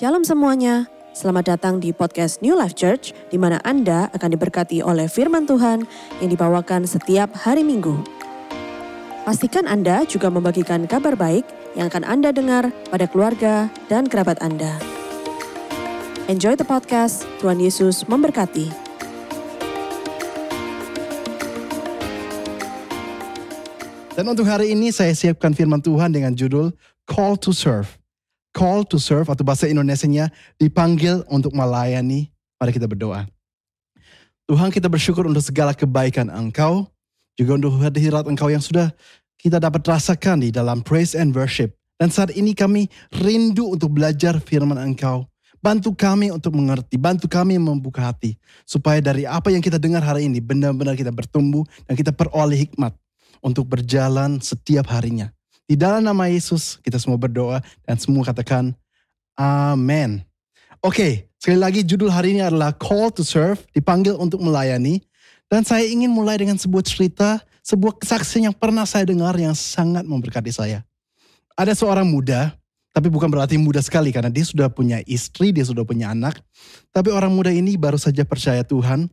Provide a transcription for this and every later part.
Shalom semuanya, selamat datang di podcast New Life Church, di mana Anda akan diberkati oleh firman Tuhan yang dibawakan setiap hari Minggu. Pastikan Anda juga membagikan kabar baik yang akan Anda dengar pada keluarga dan kerabat Anda. Enjoy the podcast, Tuhan Yesus memberkati. Dan untuk hari ini saya siapkan firman Tuhan dengan judul Call to Serve. Call to serve atau bahasa Indonesianya dipanggil untuk melayani. Mari kita berdoa. Tuhan kita bersyukur untuk segala kebaikan Engkau, juga untuk hadirat Engkau yang sudah kita dapat rasakan di dalam praise and worship. Dan saat ini kami rindu untuk belajar firman Engkau. Bantu kami untuk mengerti, bantu kami membuka hati. Supaya dari apa yang kita dengar hari ini benar-benar kita bertumbuh dan kita peroleh hikmat untuk berjalan setiap harinya. Di dalam nama Yesus kita semua berdoa dan semua katakan amin. Oke, sekali lagi judul hari ini adalah Call to Serve, dipanggil untuk melayani. Dan saya ingin mulai dengan sebuah cerita, sebuah kesaksian yang pernah saya dengar yang sangat memberkati saya. Ada seorang muda, tapi bukan berarti muda sekali karena dia sudah punya istri, dia sudah punya anak. Tapi orang muda ini baru saja percaya Tuhan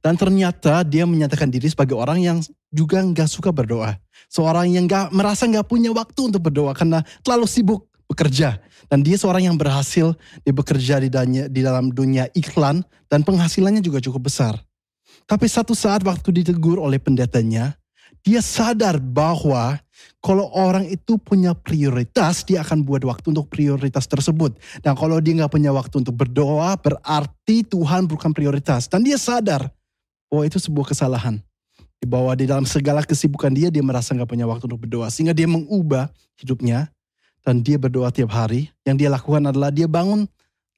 dan ternyata dia menyatakan diri sebagai orang yang juga nggak suka berdoa. Seorang yang nggak merasa nggak punya waktu untuk berdoa karena terlalu sibuk bekerja. Dan dia seorang yang berhasil dia bekerja di, danya, di dalam dunia iklan dan penghasilannya juga cukup besar. Tapi satu saat waktu ditegur oleh pendetanya, dia sadar bahwa kalau orang itu punya prioritas, dia akan buat waktu untuk prioritas tersebut. Dan kalau dia nggak punya waktu untuk berdoa, berarti Tuhan bukan prioritas. Dan dia sadar bahwa itu sebuah kesalahan. Bahwa di dalam segala kesibukan dia, dia merasa nggak punya waktu untuk berdoa. Sehingga dia mengubah hidupnya dan dia berdoa tiap hari. Yang dia lakukan adalah dia bangun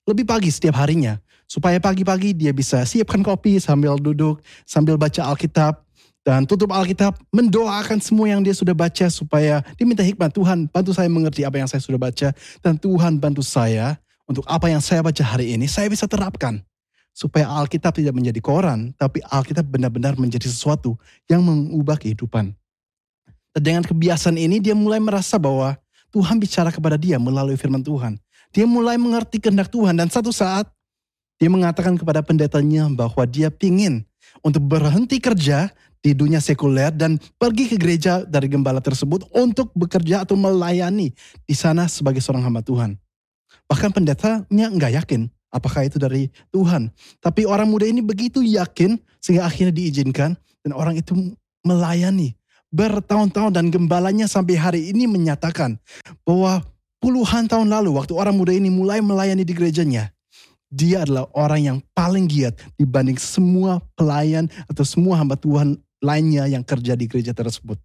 lebih pagi setiap harinya. Supaya pagi-pagi dia bisa siapkan kopi sambil duduk, sambil baca Alkitab, dan tutup Alkitab, mendoakan semua yang dia sudah baca supaya diminta hikmat. Tuhan bantu saya mengerti apa yang saya sudah baca. Dan Tuhan bantu saya untuk apa yang saya baca hari ini, saya bisa terapkan. Supaya Alkitab tidak menjadi koran, tapi Alkitab benar-benar menjadi sesuatu yang mengubah kehidupan. Dan dengan kebiasaan ini dia mulai merasa bahwa Tuhan bicara kepada dia melalui firman Tuhan. Dia mulai mengerti kehendak Tuhan dan satu saat dia mengatakan kepada pendetanya bahwa dia pingin untuk berhenti kerja di dunia sekuler dan pergi ke gereja dari gembala tersebut untuk bekerja atau melayani di sana sebagai seorang hamba Tuhan. Bahkan pendetanya nggak yakin apakah itu dari Tuhan. Tapi orang muda ini begitu yakin sehingga akhirnya diizinkan dan orang itu melayani bertahun-tahun dan gembalanya sampai hari ini menyatakan bahwa puluhan tahun lalu waktu orang muda ini mulai melayani di gerejanya, dia adalah orang yang paling giat dibanding semua pelayan atau semua hamba Tuhan lainnya yang kerja di gereja tersebut.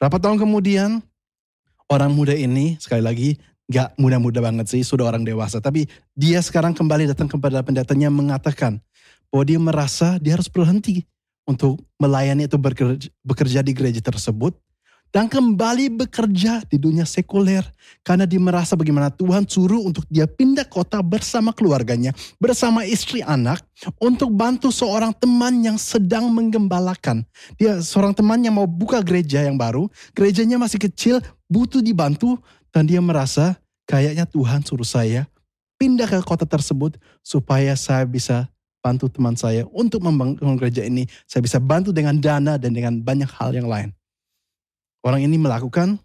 Berapa tahun kemudian, orang muda ini sekali lagi gak muda-muda banget sih, sudah orang dewasa. Tapi dia sekarang kembali datang kepada pendetanya mengatakan bahwa dia merasa dia harus berhenti untuk melayani atau bekerja, bekerja di gereja tersebut dan kembali bekerja di dunia sekuler karena dia merasa bagaimana Tuhan suruh untuk dia pindah kota bersama keluarganya, bersama istri anak untuk bantu seorang teman yang sedang menggembalakan. Dia seorang teman yang mau buka gereja yang baru, gerejanya masih kecil, butuh dibantu dan dia merasa kayaknya Tuhan suruh saya pindah ke kota tersebut supaya saya bisa bantu teman saya untuk membangun gereja ini. Saya bisa bantu dengan dana dan dengan banyak hal yang lain. Orang ini melakukan,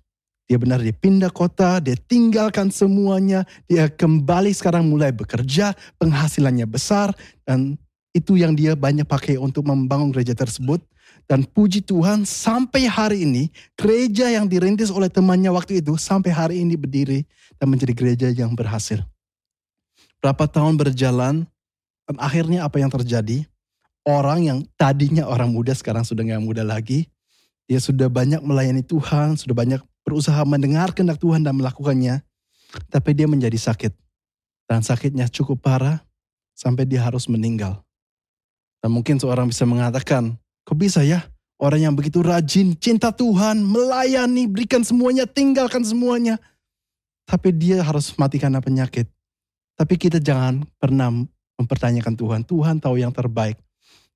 dia benar dia pindah kota, dia tinggalkan semuanya, dia kembali sekarang mulai bekerja, penghasilannya besar, dan itu yang dia banyak pakai untuk membangun gereja tersebut. Dan puji Tuhan sampai hari ini gereja yang dirintis oleh temannya waktu itu sampai hari ini berdiri dan menjadi gereja yang berhasil. Berapa tahun berjalan, dan akhirnya apa yang terjadi? Orang yang tadinya orang muda sekarang sudah nggak muda lagi. Dia sudah banyak melayani Tuhan, sudah banyak berusaha mendengar kehendak Tuhan dan melakukannya. Tapi dia menjadi sakit. Dan sakitnya cukup parah sampai dia harus meninggal. Dan mungkin seorang bisa mengatakan, kok bisa ya orang yang begitu rajin, cinta Tuhan, melayani, berikan semuanya, tinggalkan semuanya. Tapi dia harus mati karena penyakit. Tapi kita jangan pernah mempertanyakan Tuhan. Tuhan tahu yang terbaik.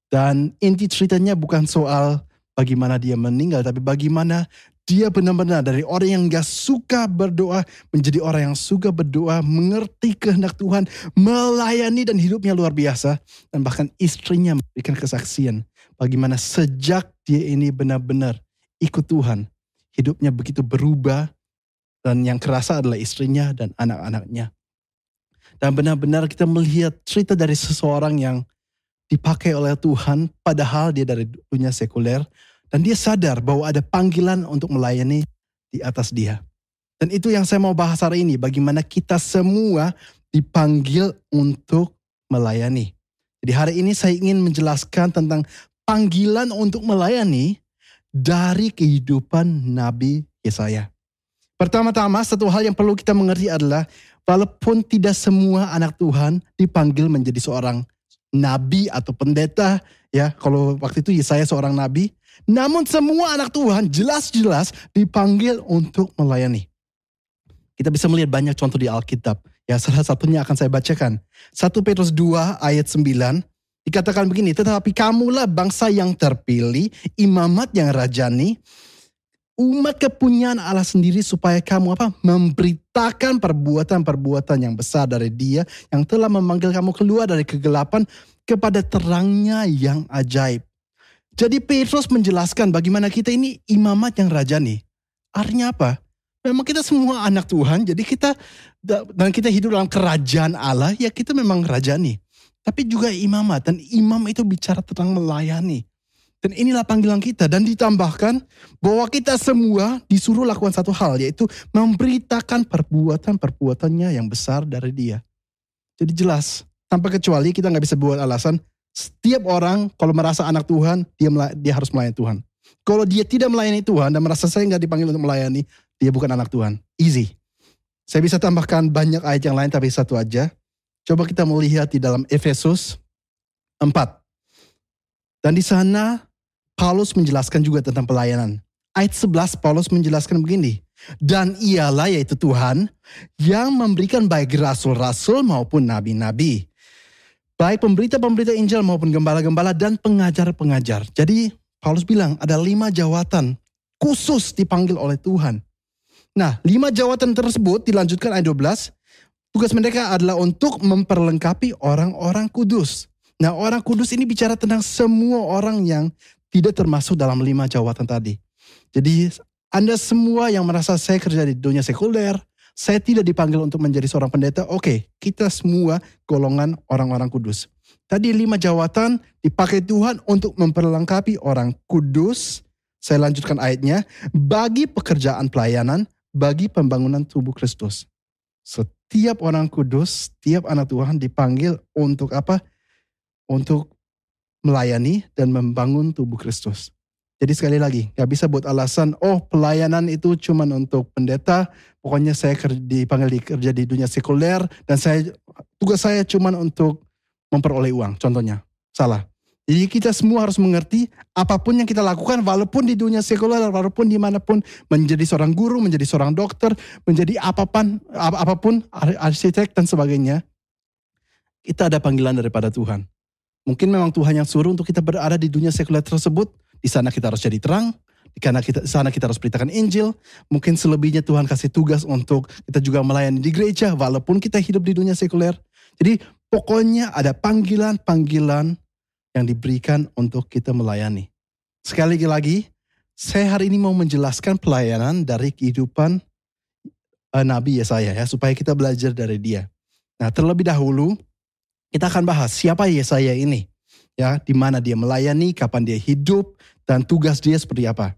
Dan inti ceritanya bukan soal bagaimana dia meninggal, tapi bagaimana Dia benar-benar dari orang yang gak suka berdoa menjadi orang yang suka berdoa, mengerti kehendak Tuhan, melayani dan hidupnya luar biasa. Dan bahkan istrinya memberikan kesaksian bagaimana sejak dia ini benar-benar ikut Tuhan, hidupnya begitu berubah dan yang kerasa adalah istrinya dan anak-anaknya. Dan benar-benar kita melihat cerita dari seseorang yang dipakai oleh Tuhan padahal dia dari dunia sekuler dan dia sadar bahwa ada panggilan untuk melayani di atas dia. Dan itu yang saya mau bahas hari ini, bagaimana kita semua dipanggil untuk melayani. Jadi hari ini saya ingin menjelaskan tentang panggilan untuk melayani dari kehidupan Nabi Yesaya. Pertama-tama satu hal yang perlu kita mengerti adalah walaupun tidak semua anak Tuhan dipanggil menjadi seorang nabi atau pendeta ya kalau waktu itu Yesaya seorang nabi namun semua anak Tuhan jelas-jelas dipanggil untuk melayani. Kita bisa melihat banyak contoh di Alkitab. Ya salah satunya akan saya bacakan. 1 Petrus 2 ayat 9 dikatakan begini, tetapi kamulah bangsa yang terpilih, imamat yang rajani, umat kepunyaan Allah sendiri supaya kamu apa? Memberitakan perbuatan-perbuatan yang besar dari dia yang telah memanggil kamu keluar dari kegelapan kepada terangnya yang ajaib. Jadi Petrus menjelaskan bagaimana kita ini imamat yang raja nih. Artinya apa? Memang kita semua anak Tuhan, jadi kita dan kita hidup dalam kerajaan Allah, ya kita memang raja nih. Tapi juga imamat dan imam itu bicara tentang melayani. Dan inilah panggilan kita dan ditambahkan bahwa kita semua disuruh lakukan satu hal yaitu memberitakan perbuatan-perbuatannya yang besar dari dia. Jadi jelas, tanpa kecuali kita nggak bisa buat alasan setiap orang kalau merasa anak Tuhan, dia dia harus melayani Tuhan. Kalau dia tidak melayani Tuhan dan merasa saya nggak dipanggil untuk melayani, dia bukan anak Tuhan. Easy. Saya bisa tambahkan banyak ayat yang lain tapi satu aja. Coba kita melihat di dalam Efesus 4. Dan di sana Paulus menjelaskan juga tentang pelayanan. Ayat 11 Paulus menjelaskan begini. Dan ialah yaitu Tuhan yang memberikan baik rasul-rasul maupun nabi-nabi Baik pemberita-pemberita Injil maupun gembala-gembala dan pengajar-pengajar. Jadi Paulus bilang ada lima jawatan khusus dipanggil oleh Tuhan. Nah lima jawatan tersebut dilanjutkan ayat 12. Tugas mereka adalah untuk memperlengkapi orang-orang kudus. Nah orang kudus ini bicara tentang semua orang yang tidak termasuk dalam lima jawatan tadi. Jadi anda semua yang merasa saya kerja di dunia sekuler, saya tidak dipanggil untuk menjadi seorang pendeta. Oke, kita semua golongan orang-orang kudus. Tadi lima jawatan dipakai Tuhan untuk memperlengkapi orang kudus. Saya lanjutkan ayatnya. Bagi pekerjaan pelayanan, bagi pembangunan tubuh Kristus. Setiap orang kudus, setiap anak Tuhan dipanggil untuk apa? Untuk melayani dan membangun tubuh Kristus. Jadi sekali lagi, gak bisa buat alasan, oh pelayanan itu cuma untuk pendeta, pokoknya saya dipanggil di, kerja di dunia sekuler, dan saya tugas saya cuma untuk memperoleh uang, contohnya. Salah. Jadi kita semua harus mengerti apa pun yang kita lakukan walaupun di dunia sekuler, walaupun di mana pun menjadi seorang guru, menjadi seorang dokter, menjadi apa pun, ap apa pun arsitek dan sebagainya, kita ada panggilan daripada Tuhan. Mungkin memang Tuhan yang suruh untuk kita berada di dunia sekuler tersebut, di sana kita harus jadi terang, di sana kita, sana kita harus beritakan Injil. Mungkin selebihnya Tuhan kasih tugas untuk kita juga melayani di gereja, walaupun kita hidup di dunia sekuler. Jadi pokoknya ada panggilan-panggilan yang diberikan untuk kita melayani. Sekali lagi, saya hari ini mau menjelaskan pelayanan dari kehidupan uh, Nabi Yesaya ya, supaya kita belajar dari dia. Nah terlebih dahulu, kita akan bahas siapa Yesaya ini ya di mana dia melayani, kapan dia hidup, dan tugas dia seperti apa.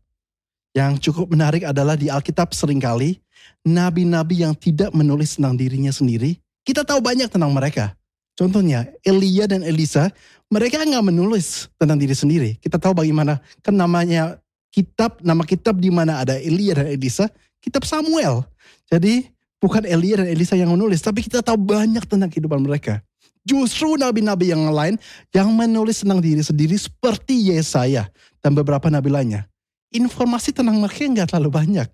Yang cukup menarik adalah di Alkitab sering kali nabi-nabi yang tidak menulis tentang dirinya sendiri, kita tahu banyak tentang mereka. Contohnya Elia dan Elisa, mereka nggak menulis tentang diri sendiri. Kita tahu bagaimana kan namanya kitab, nama kitab di mana ada Elia dan Elisa, kitab Samuel. Jadi bukan Elia dan Elisa yang menulis, tapi kita tahu banyak tentang kehidupan mereka. Justru nabi-nabi yang lain yang menulis tentang diri sendiri seperti Yesaya dan beberapa nabi lainnya. Informasi tentang mereka nggak terlalu banyak.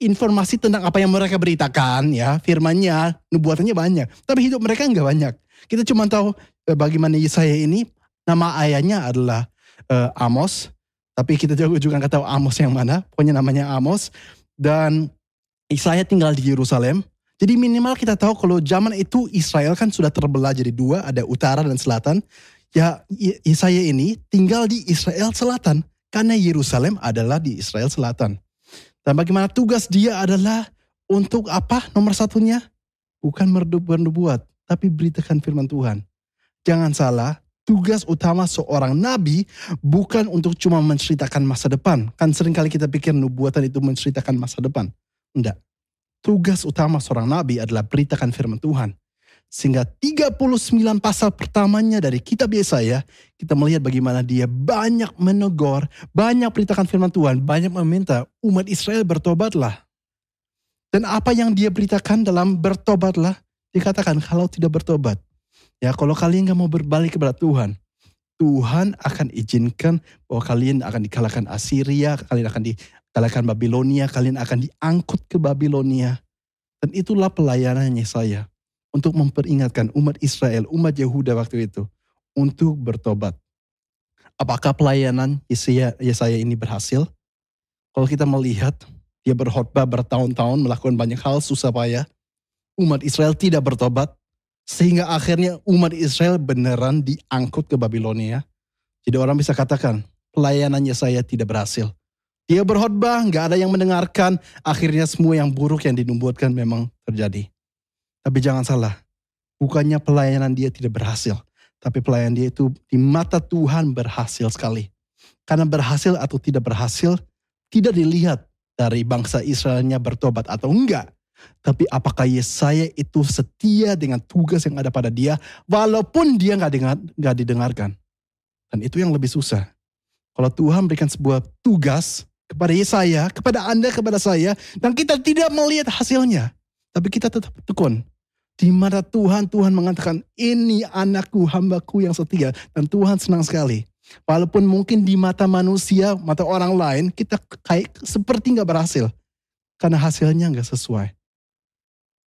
Informasi tentang apa yang mereka beritakan ya, firmannya, nubuatannya banyak. Tapi hidup mereka nggak banyak. Kita cuma tahu eh, bagaimana Yesaya ini, nama ayahnya adalah uh, Amos. Tapi kita juga juga nggak tahu Amos yang mana. Pokoknya namanya Amos. Dan Yesaya tinggal di Yerusalem. Jadi minimal kita tahu kalau zaman itu Israel kan sudah terbelah jadi dua, ada utara dan selatan. Ya Yesaya ini tinggal di Israel selatan karena Yerusalem adalah di Israel selatan. Dan bagaimana tugas dia adalah untuk apa nomor satunya? Bukan bernubuat, tapi beritakan firman Tuhan. Jangan salah, tugas utama seorang nabi bukan untuk cuma menceritakan masa depan. Kan sering kali kita pikir nubuatan itu menceritakan masa depan. Enggak. Tugas utama seorang nabi adalah beritakan firman Tuhan. Sehingga 39 pasal pertamanya dari kitab Yesaya, kita melihat bagaimana dia banyak menegur, banyak beritakan firman Tuhan, banyak meminta umat Israel bertobatlah. Dan apa yang dia beritakan dalam bertobatlah, dikatakan kalau tidak bertobat. Ya kalau kalian gak mau berbalik kepada Tuhan, Tuhan akan izinkan bahwa kalian akan dikalahkan Assyria, kalian akan dikalahkan Babilonia, kalian akan diangkut ke Babilonia. Dan itulah pelayanannya saya untuk memperingatkan umat Israel, umat Yehuda waktu itu untuk bertobat. Apakah pelayanan Yesaya, ini berhasil? Kalau kita melihat dia berkhotbah bertahun-tahun melakukan banyak hal susah payah, umat Israel tidak bertobat sehingga akhirnya umat Israel beneran diangkut ke Babilonia. Jadi orang bisa katakan pelayanan Yesaya tidak berhasil. Dia berkhotbah, nggak ada yang mendengarkan. Akhirnya semua yang buruk yang dinubuatkan memang terjadi. Tapi jangan salah, bukannya pelayanan dia tidak berhasil. Tapi pelayanan dia itu di mata Tuhan berhasil sekali. Karena berhasil atau tidak berhasil, tidak dilihat dari bangsa Israelnya bertobat atau enggak. Tapi apakah Yesaya itu setia dengan tugas yang ada pada dia, walaupun dia nggak dengar, nggak didengarkan. Dan itu yang lebih susah. Kalau Tuhan berikan sebuah tugas, kepada Yesaya, kepada Anda, kepada saya, dan kita tidak melihat hasilnya. Tapi kita tetap tekun. Di mana Tuhan, Tuhan mengatakan, ini anakku, hambaku yang setia. Dan Tuhan senang sekali. Walaupun mungkin di mata manusia, mata orang lain, kita kayak seperti nggak berhasil. Karena hasilnya nggak sesuai.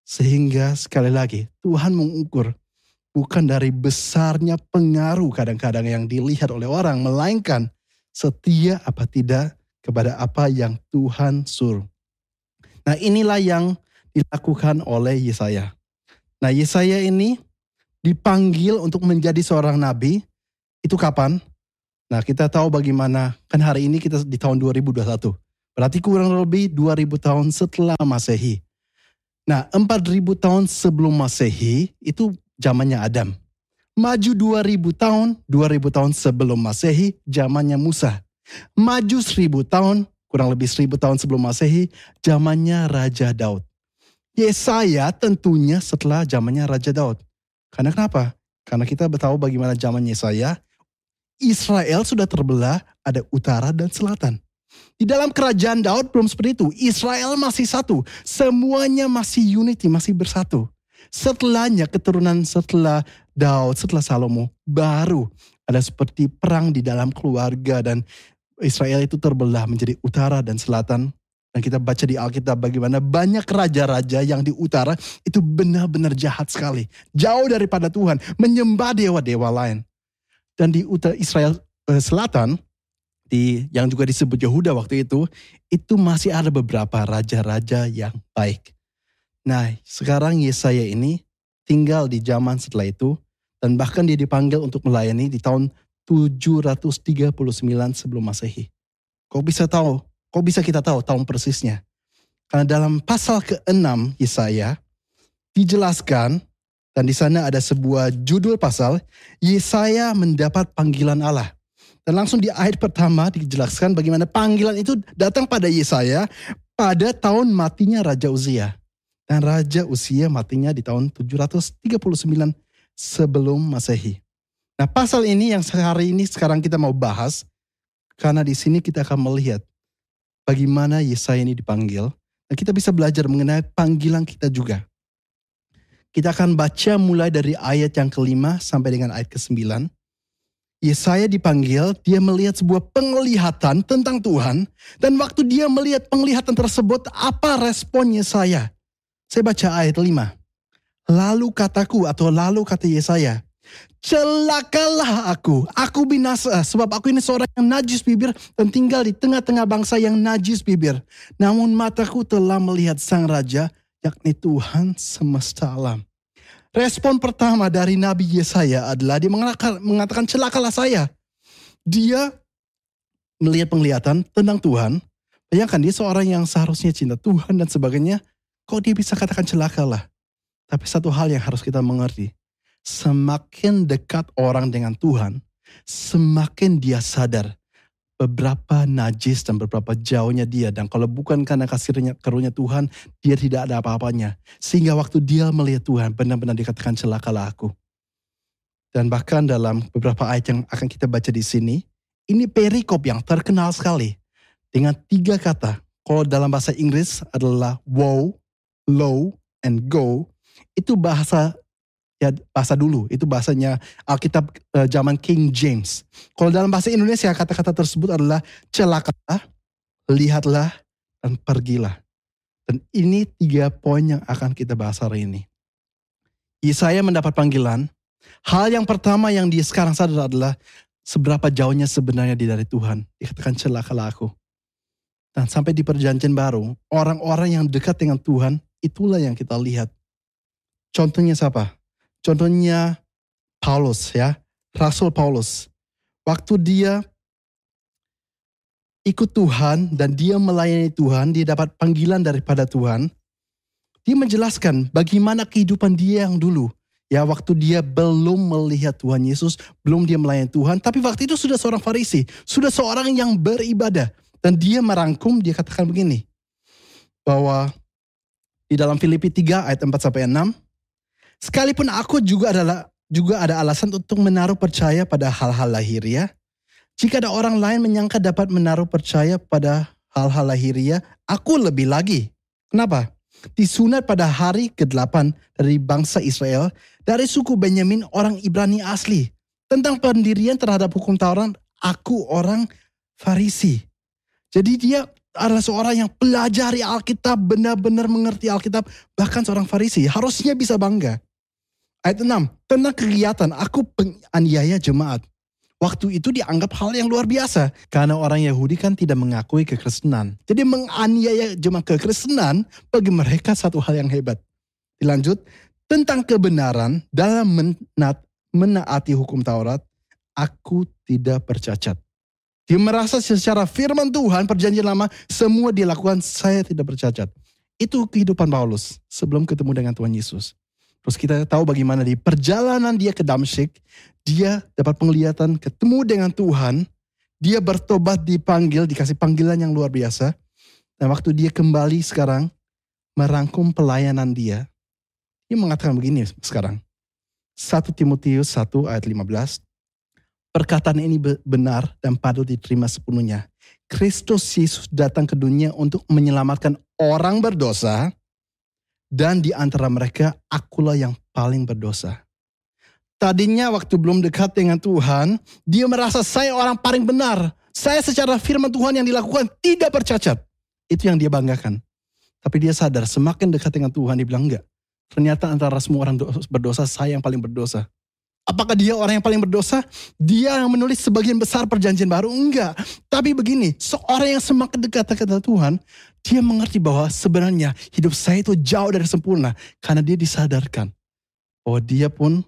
Sehingga sekali lagi, Tuhan mengukur bukan dari besarnya pengaruh kadang-kadang yang dilihat oleh orang, melainkan setia apa tidak kepada apa yang Tuhan suruh. Nah inilah yang dilakukan oleh Yesaya. Nah Yesaya ini dipanggil untuk menjadi seorang nabi. Itu kapan? Nah kita tahu bagaimana, kan hari ini kita di tahun 2021. Berarti kurang lebih 2000 tahun setelah masehi. Nah 4000 tahun sebelum masehi itu zamannya Adam. Maju 2000 tahun, 2000 tahun sebelum masehi zamannya Musa. Maju seribu tahun, kurang lebih seribu tahun sebelum masehi, zamannya Raja Daud. Yesaya tentunya setelah zamannya Raja Daud. Karena kenapa? Karena kita tahu bagaimana zaman Yesaya, Israel sudah terbelah ada utara dan selatan. Di dalam kerajaan Daud belum seperti itu. Israel masih satu. Semuanya masih unity, masih bersatu. Setelahnya keturunan setelah Daud, setelah Salomo, baru ada seperti perang di dalam keluarga dan Israel itu terbelah menjadi utara dan selatan. Dan kita baca di Alkitab bagaimana banyak raja-raja yang di utara itu benar-benar jahat sekali. Jauh daripada Tuhan, menyembah dewa-dewa lain. Dan di utara Israel eh, selatan, di yang juga disebut Yehuda waktu itu, itu masih ada beberapa raja-raja yang baik. Nah, sekarang Yesaya ini tinggal di zaman setelah itu dan bahkan dia dipanggil untuk melayani di tahun 739 sebelum Masehi. Kok bisa tahu? Kok bisa kita tahu tahun persisnya? Karena dalam pasal ke-6 Yesaya dijelaskan dan di sana ada sebuah judul pasal Yesaya mendapat panggilan Allah. Dan langsung di ayat pertama dijelaskan bagaimana panggilan itu datang pada Yesaya pada tahun matinya Raja Uzia. Dan Raja Uzia matinya di tahun 739 sebelum Masehi. Nah pasal ini yang hari ini sekarang kita mau bahas, karena di sini kita akan melihat bagaimana Yesaya ini dipanggil, dan kita bisa belajar mengenai panggilan kita juga. Kita akan baca mulai dari ayat yang kelima sampai dengan ayat ke-9. Yesaya dipanggil, dia melihat sebuah penglihatan tentang Tuhan. Dan waktu dia melihat penglihatan tersebut, apa respon Yesaya? Saya baca ayat 5. Lalu kataku atau lalu kata Yesaya, celakalah aku, aku binasa sebab aku ini seorang yang najis bibir dan tinggal di tengah-tengah bangsa yang najis bibir. Namun mataku telah melihat sang raja, yakni Tuhan semesta alam. Respon pertama dari Nabi Yesaya adalah dia mengatakan, mengatakan celakalah saya. Dia melihat penglihatan tentang Tuhan. Bayangkan dia seorang yang seharusnya cinta Tuhan dan sebagainya. Kok dia bisa katakan celakalah? Tapi satu hal yang harus kita mengerti semakin dekat orang dengan Tuhan, semakin dia sadar beberapa najis dan beberapa jauhnya dia. Dan kalau bukan karena kasihnya karunia Tuhan, dia tidak ada apa-apanya. Sehingga waktu dia melihat Tuhan, benar-benar dikatakan celakalah aku. Dan bahkan dalam beberapa ayat yang akan kita baca di sini, ini perikop yang terkenal sekali. Dengan tiga kata. Kalau dalam bahasa Inggris adalah wow, low, and go. Itu bahasa ya bahasa dulu itu bahasanya Alkitab uh, zaman King James. Kalau dalam bahasa Indonesia kata-kata tersebut adalah celakalah, lihatlah dan pergilah. Dan ini tiga poin yang akan kita bahas hari ini. Yesaya mendapat panggilan. Hal yang pertama yang dia sekarang sadar adalah seberapa jauhnya sebenarnya dia dari Tuhan. Dikatakan celakalah aku. Dan sampai di perjanjian baru, orang-orang yang dekat dengan Tuhan, itulah yang kita lihat. Contohnya siapa? Contohnya Paulus ya, Rasul Paulus. Waktu dia ikut Tuhan dan dia melayani Tuhan, dia dapat panggilan daripada Tuhan. Dia menjelaskan bagaimana kehidupan dia yang dulu. Ya waktu dia belum melihat Tuhan Yesus, belum dia melayani Tuhan. Tapi waktu itu sudah seorang farisi, sudah seorang yang beribadah. Dan dia merangkum, dia katakan begini. Bahwa di dalam Filipi 3 ayat 4 sampai 6, Sekalipun aku juga adalah juga ada alasan untuk menaruh percaya pada hal-hal lahiriah. Jika ada orang lain menyangka dapat menaruh percaya pada hal-hal lahiriah, aku lebih lagi. Kenapa? Disunat pada hari ke-8 dari bangsa Israel dari suku Benyamin orang Ibrani asli. Tentang pendirian terhadap hukum Taurat, aku orang Farisi. Jadi dia adalah seorang yang pelajari Alkitab, benar-benar mengerti Alkitab, bahkan seorang Farisi. Harusnya bisa bangga. Ayat 6, tentang kegiatan aku penganiaya jemaat. Waktu itu dianggap hal yang luar biasa. Karena orang Yahudi kan tidak mengakui kekristenan. Jadi menganiaya jemaat kekristenan bagi mereka satu hal yang hebat. Dilanjut, tentang kebenaran dalam menat, menaati hukum Taurat, aku tidak bercacat. Dia merasa secara firman Tuhan perjanjian lama semua dilakukan saya tidak bercacat. Itu kehidupan Paulus sebelum ketemu dengan Tuhan Yesus. Terus kita tahu bagaimana di perjalanan dia ke Damsyik, dia dapat penglihatan ketemu dengan Tuhan, dia bertobat dipanggil, dikasih panggilan yang luar biasa. Dan waktu dia kembali sekarang merangkum pelayanan dia, dia mengatakan begini sekarang. 1 Timotius 1 ayat 15. Perkataan ini benar dan patut diterima sepenuhnya. Kristus Yesus datang ke dunia untuk menyelamatkan orang berdosa, dan di antara mereka akulah yang paling berdosa. Tadinya waktu belum dekat dengan Tuhan, dia merasa saya orang paling benar. Saya secara firman Tuhan yang dilakukan tidak bercacat. Itu yang dia banggakan. Tapi dia sadar semakin dekat dengan Tuhan dia bilang enggak. Ternyata antara semua orang berdosa saya yang paling berdosa. Apakah dia orang yang paling berdosa? Dia yang menulis sebagian besar perjanjian baru? Enggak. Tapi begini, seorang yang semakin dekat dengan Tuhan, dia mengerti bahwa sebenarnya hidup saya itu jauh dari sempurna. Karena dia disadarkan bahwa dia pun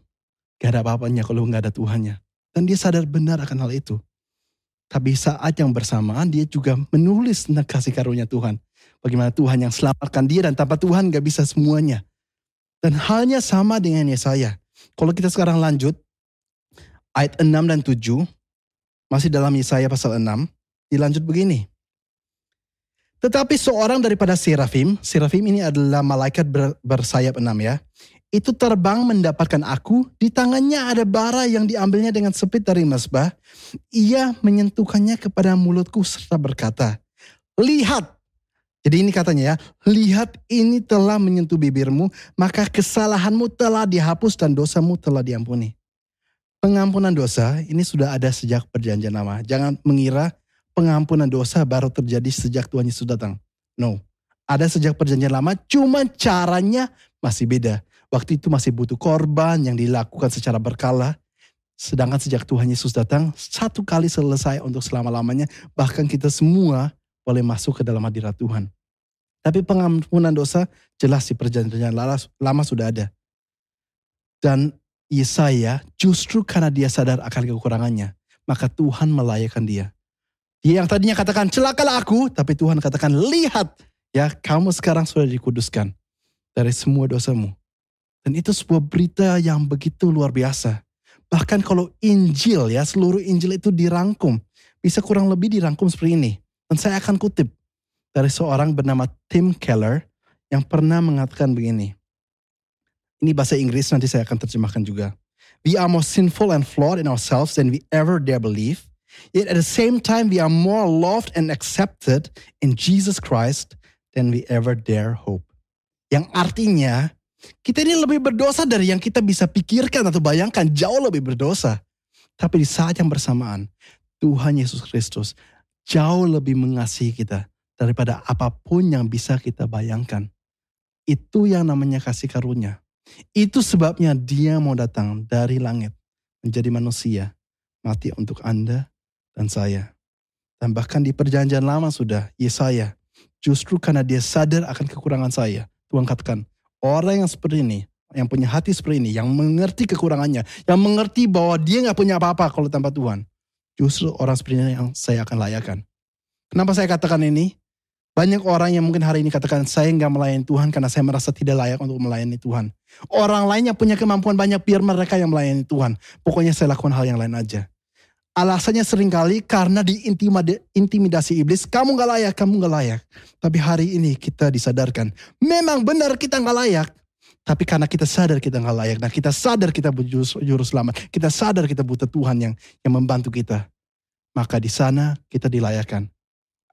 gak ada apa-apanya kalau gak ada Tuhannya. Dan dia sadar benar akan hal itu. Tapi saat yang bersamaan dia juga menulis tentang kasih karunia Tuhan. Bagaimana Tuhan yang selamatkan dia dan tanpa Tuhan gak bisa semuanya. Dan halnya sama dengan Yesaya. Kalau kita sekarang lanjut, ayat 6 dan 7, masih dalam Yesaya pasal 6, dilanjut begini. Tetapi seorang daripada serafim, serafim ini adalah malaikat ber, bersayap enam ya. Itu terbang mendapatkan aku, di tangannya ada bara yang diambilnya dengan sepit dari mesbah. Ia menyentuhkannya kepada mulutku serta berkata, Lihat, jadi ini katanya ya, lihat ini telah menyentuh bibirmu, maka kesalahanmu telah dihapus dan dosamu telah diampuni. Pengampunan dosa ini sudah ada sejak perjanjian lama. Jangan mengira pengampunan dosa baru terjadi sejak Tuhan Yesus datang. No. Ada sejak perjanjian lama, cuma caranya masih beda. Waktu itu masih butuh korban yang dilakukan secara berkala. Sedangkan sejak Tuhan Yesus datang, satu kali selesai untuk selama-lamanya, bahkan kita semua boleh masuk ke dalam hadirat Tuhan. Tapi pengampunan dosa jelas di perjanjian lama sudah ada. Dan Yesaya justru karena dia sadar akan kekurangannya, maka Tuhan melayakkan dia. Dia yang tadinya katakan celakalah aku, tapi Tuhan katakan lihat ya kamu sekarang sudah dikuduskan dari semua dosamu. Dan itu sebuah berita yang begitu luar biasa. Bahkan kalau Injil ya, seluruh Injil itu dirangkum. Bisa kurang lebih dirangkum seperti ini. Dan saya akan kutip dari seorang bernama Tim Keller yang pernah mengatakan begini. Ini bahasa Inggris, nanti saya akan terjemahkan juga. We are more sinful and flawed in ourselves than we ever dare believe. Yet at the same time, we are more loved and accepted in Jesus Christ than we ever dare hope. Yang artinya, kita ini lebih berdosa dari yang kita bisa pikirkan atau bayangkan, jauh lebih berdosa. Tapi di saat yang bersamaan, Tuhan Yesus Kristus jauh lebih mengasihi kita daripada apa pun yang bisa kita bayangkan. Itu yang namanya kasih karunia. Itu sebabnya dia mau datang dari langit menjadi manusia, mati untuk Anda dan saya. Dan bahkan di perjanjian lama sudah, Yesaya, justru karena dia sadar akan kekurangan saya, Tuhan katakan, orang yang seperti ini, yang punya hati seperti ini, yang mengerti kekurangannya, yang mengerti bahwa dia nggak punya apa-apa kalau tanpa Tuhan, justru orang seperti ini yang saya akan layakan. Kenapa saya katakan ini? Banyak orang yang mungkin hari ini katakan saya nggak melayani Tuhan karena saya merasa tidak layak untuk melayani Tuhan. Orang lain yang punya kemampuan banyak biar mereka yang melayani Tuhan. Pokoknya saya lakukan hal yang lain aja. Alasannya sering kali karena diintimidasi iblis, kamu gak layak, kamu gak layak. Tapi hari ini kita disadarkan, memang benar kita gak layak. Tapi karena kita sadar kita gak layak, dan kita sadar kita butuh juru selamat, kita sadar kita butuh Tuhan yang yang membantu kita. Maka di sana kita dilayakkan.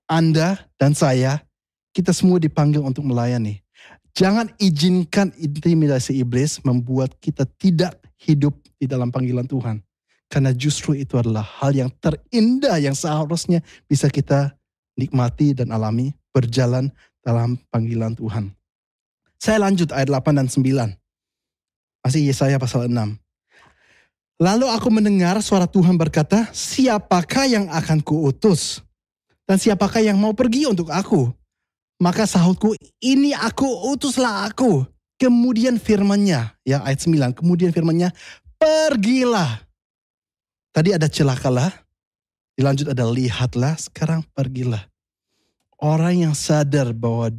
Anda dan saya, kita semua dipanggil untuk melayani. Jangan izinkan intimidasi iblis membuat kita tidak hidup di dalam panggilan Tuhan. Karena justru itu adalah hal yang terindah yang seharusnya bisa kita nikmati dan alami berjalan dalam panggilan Tuhan. Saya lanjut ayat 8 dan 9. Masih Yesaya pasal 6. Lalu aku mendengar suara Tuhan berkata, siapakah yang akan kuutus? Dan siapakah yang mau pergi untuk aku? Maka sahutku, ini aku, utuslah aku. Kemudian firmannya, ya ayat 9, kemudian firmannya, pergilah. Tadi ada celakalah, dilanjut ada lihatlah, sekarang pergilah. Orang yang sadar bahwa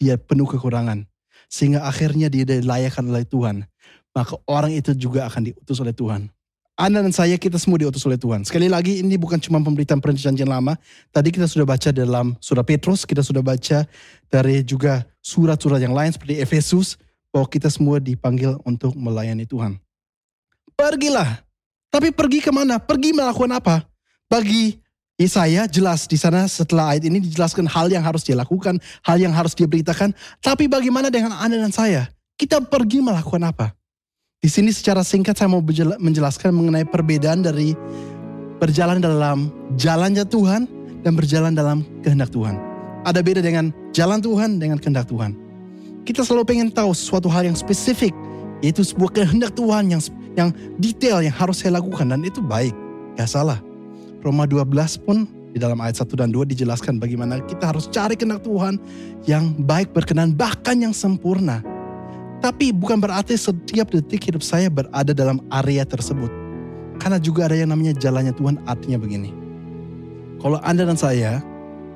dia penuh kekurangan, sehingga akhirnya dia dilayakkan oleh Tuhan, maka orang itu juga akan diutus oleh Tuhan. Anda dan saya kita semua diutus oleh Tuhan. Sekali lagi ini bukan cuma pemberitaan perjanjian lama. Tadi kita sudah baca dalam surah Petrus, kita sudah baca dari juga surat-surat yang lain seperti Efesus bahwa kita semua dipanggil untuk melayani Tuhan. Pergilah. Tapi pergi ke mana? Pergi melakukan apa? Bagi Yesaya jelas di sana setelah ayat ini dijelaskan hal yang harus dia lakukan, hal yang harus dia beritakan. Tapi bagaimana dengan Anda dan saya? Kita pergi melakukan apa? Di sini secara singkat saya mau menjelaskan mengenai perbedaan dari berjalan dalam jalannya Tuhan dan berjalan dalam kehendak Tuhan. Ada beda dengan jalan Tuhan dengan kehendak Tuhan. Kita selalu pengen tahu suatu hal yang spesifik, yaitu sebuah kehendak Tuhan yang yang detail yang harus saya lakukan dan itu baik, gak salah. Roma 12 pun di dalam ayat 1 dan 2 dijelaskan bagaimana kita harus cari kehendak Tuhan yang baik berkenan bahkan yang sempurna. Tapi bukan berarti setiap detik hidup saya berada dalam area tersebut. Karena juga ada yang namanya jalannya Tuhan artinya begini. Kalau Anda dan saya,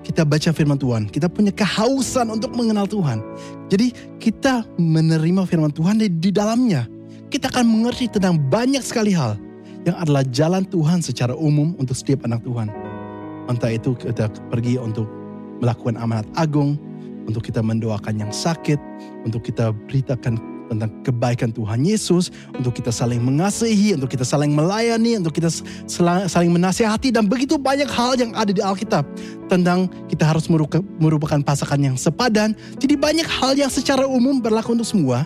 kita baca firman Tuhan, kita punya kehausan untuk mengenal Tuhan. Jadi kita menerima firman Tuhan di, di dalamnya. Kita akan mengerti tentang banyak sekali hal yang adalah jalan Tuhan secara umum untuk setiap anak Tuhan. Entah itu kita pergi untuk melakukan amanat agung, untuk kita mendoakan yang sakit, untuk kita beritakan tentang kebaikan Tuhan Yesus, untuk kita saling mengasihi, untuk kita saling melayani, untuk kita saling menasihati, dan begitu banyak hal yang ada di Alkitab tentang kita harus merupakan pasangan yang sepadan. Jadi banyak hal yang secara umum berlaku untuk semua.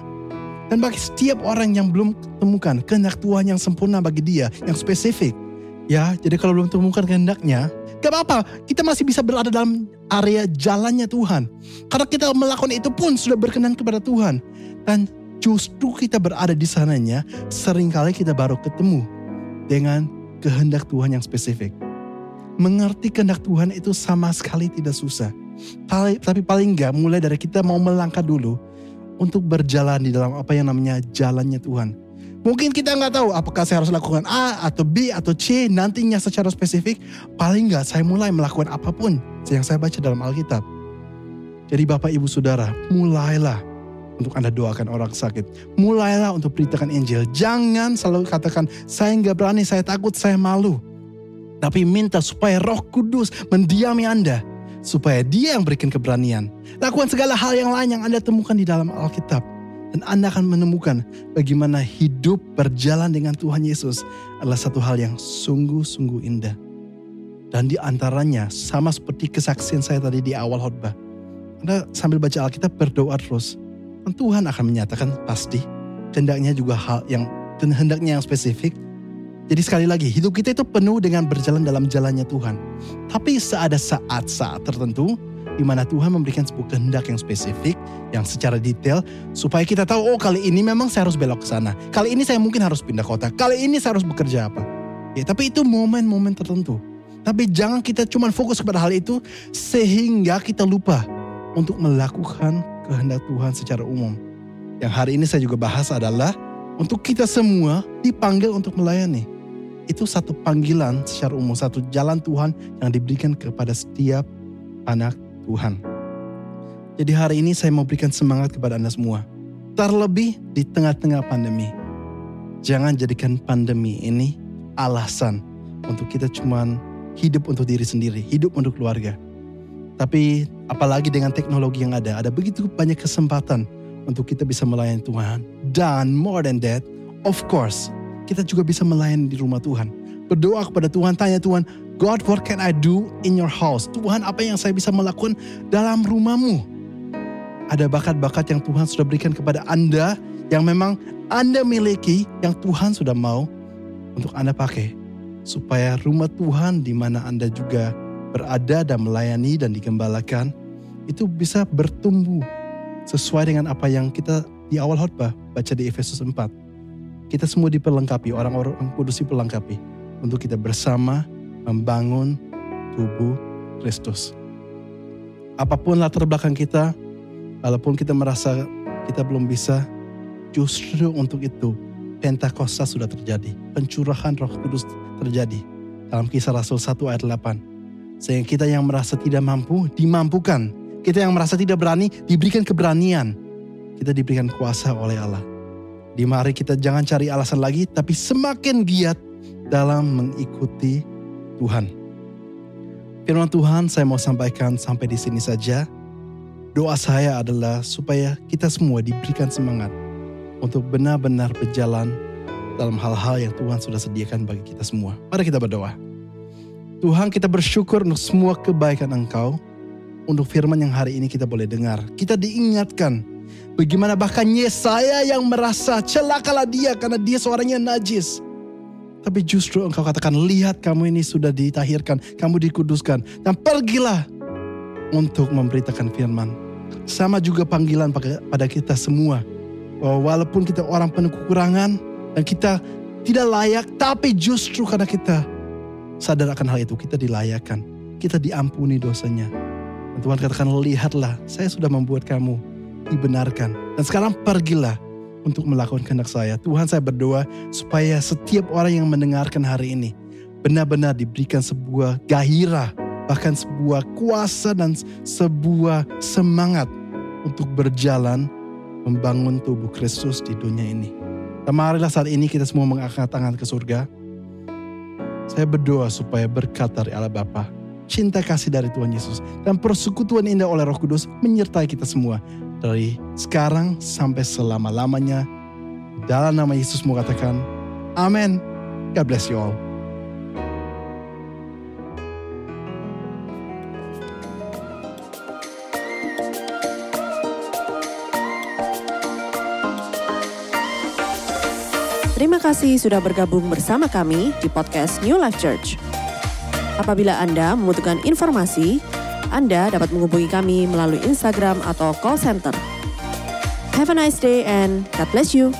Dan bagi setiap orang yang belum temukan kehendak Tuhan yang sempurna bagi dia, yang spesifik. Ya, jadi kalau belum temukan kehendaknya, Gak apa-apa, kita masih bisa berada dalam area jalannya Tuhan. Karena kita melakukan itu pun sudah berkenan kepada Tuhan. Dan justru kita berada di sananya, sering kali kita baru ketemu dengan kehendak Tuhan yang spesifik. Mengerti kehendak Tuhan itu sama sekali tidak susah. Tapi paling enggak mulai dari kita mau melangkah dulu untuk berjalan di dalam apa yang namanya jalannya Tuhan. Mungkin kita nggak tahu apakah saya harus lakukan A atau B atau C nantinya secara spesifik. Paling nggak saya mulai melakukan apa pun yang saya baca dalam Alkitab. Jadi Bapak Ibu Saudara, mulailah untuk Anda doakan orang sakit. Mulailah untuk beritakan Injil. Jangan selalu katakan, saya nggak berani, saya takut, saya malu. Tapi minta supaya roh kudus mendiami Anda. Supaya dia yang berikan keberanian. Lakukan segala hal yang lain yang Anda temukan di dalam Alkitab dan Anda akan menemukan bagaimana hidup berjalan dengan Tuhan Yesus adalah satu hal yang sungguh-sungguh indah. Dan di antaranya sama seperti kesaksian saya tadi di awal khotbah. Anda sambil baca Alkitab berdoa terus. Dan Tuhan akan menyatakan pasti. Hendaknya juga hal yang dan hendaknya yang spesifik. Jadi sekali lagi, hidup kita itu penuh dengan berjalan dalam jalannya Tuhan. Tapi seada saat-saat tertentu, di mana Tuhan memberikan sebuah kehendak yang spesifik, yang secara detail, supaya kita tahu, oh kali ini memang saya harus belok ke sana. Kali ini saya mungkin harus pindah kota. Kali ini saya harus bekerja apa. Ya, tapi itu momen-momen tertentu. Tapi jangan kita cuma fokus kepada hal itu sehingga kita lupa untuk melakukan kehendak Tuhan secara umum. Yang hari ini saya juga bahas adalah untuk kita semua dipanggil untuk melayani. Itu satu panggilan secara umum, satu jalan Tuhan yang diberikan kepada setiap anak Tuhan. Jadi hari ini saya mau berikan semangat kepada Anda semua. Terlebih di tengah-tengah pandemi. Jangan jadikan pandemi ini alasan untuk kita cuman hidup untuk diri sendiri, hidup untuk keluarga. Tapi apalagi dengan teknologi yang ada, ada begitu banyak kesempatan untuk kita bisa melayani Tuhan. Dan more than that, of course, kita juga bisa melayani di rumah Tuhan. Berdoa kepada Tuhan, tanya Tuhan, God, what can I do in your house? Tuhan, apa yang saya bisa melakukan dalam rumahmu? Ada bakat-bakat yang Tuhan sudah berikan kepada Anda yang memang Anda miliki, yang Tuhan sudah mau untuk Anda pakai. Supaya rumah Tuhan di mana Anda juga berada dan melayani dan digembalakan, itu bisa bertumbuh sesuai dengan apa yang kita di awal khotbah baca di Efesus 4. Kita semua diperlengkapi, orang-orang kudus diperlengkapi untuk kita bersama membangun tubuh Kristus. Apa pun latar belakang kita, walaupun kita merasa kita belum bisa, justru untuk itu Pentakosta sudah terjadi. Pencurahan roh kudus terjadi. Dalam kisah Rasul 1 ayat 8. Sehingga kita yang merasa tidak mampu, dimampukan. Kita yang merasa tidak berani, diberikan keberanian. Kita diberikan kuasa oleh Allah. Di mari kita jangan cari alasan lagi, tapi semakin giat dalam mengikuti Tuhan. Firman Tuhan saya mau sampaikan sampai di sini saja. Doa saya adalah supaya kita semua diberikan semangat untuk benar-benar berjalan dalam hal-hal yang Tuhan sudah sediakan bagi kita semua. Mari kita berdoa. Tuhan kita bersyukur untuk semua kebaikan Engkau, untuk firman yang hari ini kita boleh dengar. Kita diingatkan bagaimana bahkan Yesaya yang merasa celakalah dia karena dia seorang yang najis. Tapi justru engkau katakan, lihat kamu ini sudah ditahirkan, kamu dikuduskan. Dan pergilah untuk memberitakan firman. Sama juga panggilan pada kita semua. Bahwa walaupun kita orang penuh kekurangan dan kita tidak layak, tapi justru karena kita sadar akan hal itu, kita dilayakkan. Kita diampuni dosanya. Dan Tuhan katakan, lihatlah saya sudah membuat kamu dibenarkan. Dan sekarang pergilah untuk melakukan kehendak saya. Tuhan saya berdoa supaya setiap orang yang mendengarkan hari ini benar-benar diberikan sebuah gairah, bahkan sebuah kuasa dan sebuah semangat untuk berjalan membangun tubuh Kristus di dunia ini. Dan marilah saat ini kita semua mengangkat tangan ke surga. Saya berdoa supaya berkat dari Allah Bapa, cinta kasih dari Tuhan Yesus, dan persekutuan indah oleh Roh Kudus menyertai kita semua dari sekarang sampai selama-lamanya. Dalam nama Yesus mau katakan, Amin. God bless you all. Terima kasih sudah bergabung bersama kami di podcast New Life Church. Apabila Anda membutuhkan informasi, anda dapat menghubungi kami melalui Instagram atau call center. Have a nice day and God bless you.